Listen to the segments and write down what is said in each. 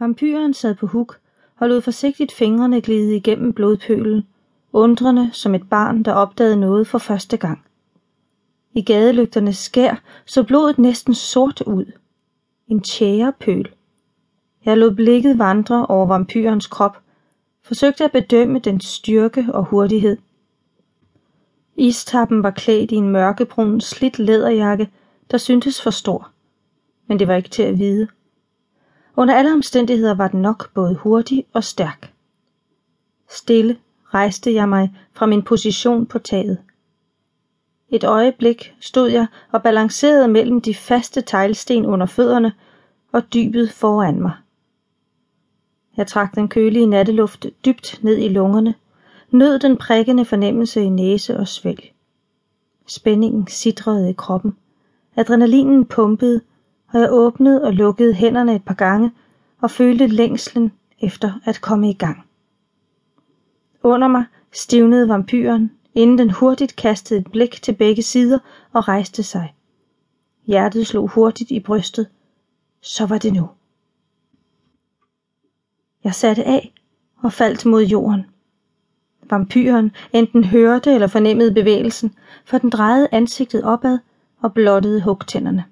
Vampyren sad på huk og lod forsigtigt fingrene glide igennem blodpølen, undrende som et barn, der opdagede noget for første gang. I gadelygternes skær så blodet næsten sort ud. En tjærepøl. Jeg lod blikket vandre over vampyrens krop, forsøgte at bedømme dens styrke og hurtighed. Istappen var klædt i en mørkebrun, slidt læderjakke, der syntes for stor. Men det var ikke til at vide. Under alle omstændigheder var den nok både hurtig og stærk. Stille rejste jeg mig fra min position på taget. Et øjeblik stod jeg og balancerede mellem de faste teglsten under fødderne og dybet foran mig. Jeg trak den kølige natteluft dybt ned i lungerne, nød den prikkende fornemmelse i næse og svælg. Spændingen sidrede i kroppen. Adrenalinen pumpede, havde jeg åbnede og lukkede hænderne et par gange og følte længslen efter at komme i gang. Under mig stivnede vampyren, inden den hurtigt kastede et blik til begge sider og rejste sig. Hjertet slog hurtigt i brystet. Så var det nu. Jeg satte af og faldt mod jorden. Vampyren enten hørte eller fornemmede bevægelsen, for den drejede ansigtet opad og blottede hugtænderne.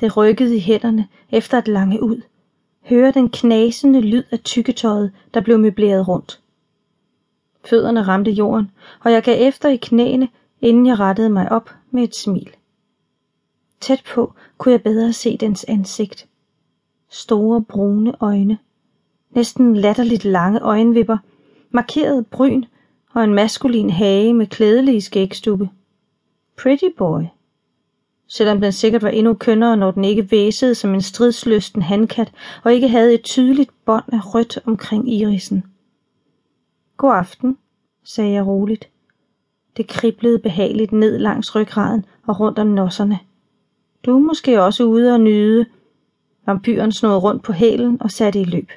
Det rykkede i hænderne efter at lange ud. Høre den knasende lyd af tykketøjet, der blev møbleret rundt. Fødderne ramte jorden, og jeg gav efter i knæene, inden jeg rettede mig op med et smil. Tæt på kunne jeg bedre se dens ansigt. Store brune øjne, næsten latterligt lange øjenvipper, markeret bryn og en maskulin hage med klædelige skægstubbe. Pretty boy. Selvom den sikkert var endnu kønnere, når den ikke væsede som en stridslysten handkat og ikke havde et tydeligt bånd af rødt omkring irisen. God aften, sagde jeg roligt. Det kriblede behageligt ned langs ryggraden og rundt om nosserne. Du er måske også ude og nyde. Vampyren snod rundt på hælen og satte i løb.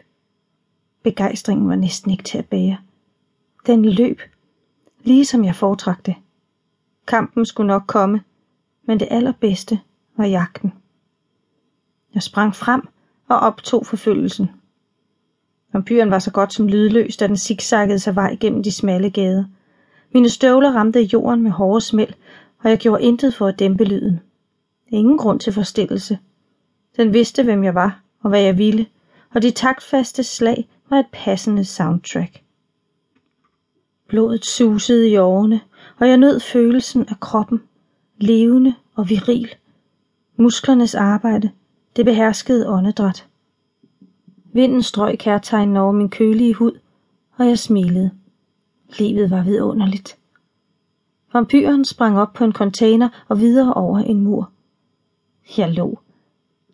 Begejstringen var næsten ikke til at bære. Den løb, lige som jeg foretrak det. Kampen skulle nok komme, men det allerbedste var jagten. Jeg sprang frem og optog forfølgelsen. Vampyren var så godt som lydløs, da den zigzaggede sig vej gennem de smalle gader. Mine støvler ramte jorden med hårde smæld, og jeg gjorde intet for at dæmpe lyden. Ingen grund til forstillelse. Den vidste, hvem jeg var og hvad jeg ville, og de taktfaste slag var et passende soundtrack. Blodet susede i årene, og jeg nød følelsen af kroppen, levende og viril. Musklernes arbejde, det beherskede åndedræt. Vinden strøg kærtegnen over min kølige hud, og jeg smilede. Livet var vidunderligt. Vampyren sprang op på en container og videre over en mur. Jeg lå.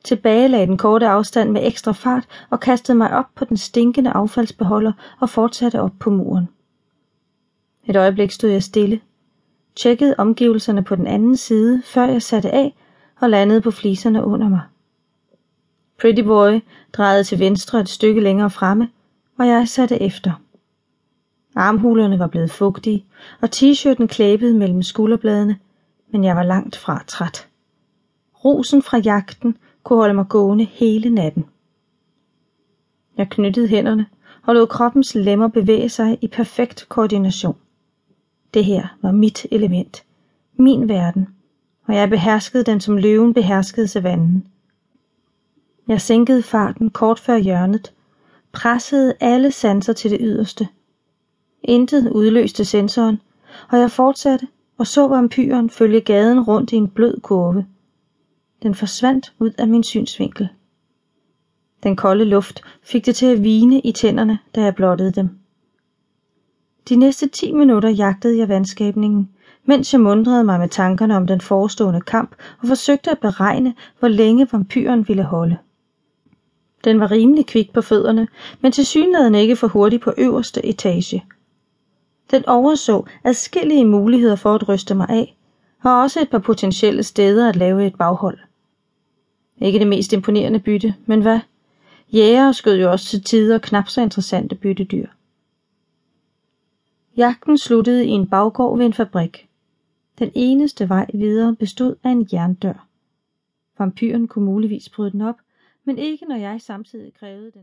Tilbage lagde den korte afstand med ekstra fart og kastede mig op på den stinkende affaldsbeholder og fortsatte op på muren. Et øjeblik stod jeg stille, tjekkede omgivelserne på den anden side, før jeg satte af og landede på fliserne under mig. Pretty Boy drejede til venstre et stykke længere fremme, og jeg satte efter. Armhulerne var blevet fugtige, og t-shirten klæbede mellem skulderbladene, men jeg var langt fra træt. Rosen fra jagten kunne holde mig gående hele natten. Jeg knyttede hænderne og lod kroppens lemmer bevæge sig i perfekt koordination. Det her var mit element, min verden, og jeg beherskede den som løven beherskede savannen. Jeg sænkede farten kort før hjørnet, pressede alle sanser til det yderste. Intet udløste sensoren, og jeg fortsatte og så vampyren følge gaden rundt i en blød kurve. Den forsvandt ud af min synsvinkel. Den kolde luft fik det til at vine i tænderne, da jeg blottede dem. De næste ti minutter jagtede jeg vandskabningen, mens jeg mundrede mig med tankerne om den forestående kamp og forsøgte at beregne, hvor længe vampyren ville holde. Den var rimelig kvik på fødderne, men til synligheden ikke for hurtig på øverste etage. Den overså adskillige muligheder for at ryste mig af, og også et par potentielle steder at lave et baghold. Ikke det mest imponerende bytte, men hvad? Jæger skød jo også til tider knap så interessante byttedyr. Jagten sluttede i en baggård ved en fabrik. Den eneste vej videre bestod af en jerndør. Vampyren kunne muligvis bryde den op, men ikke når jeg samtidig krævede den.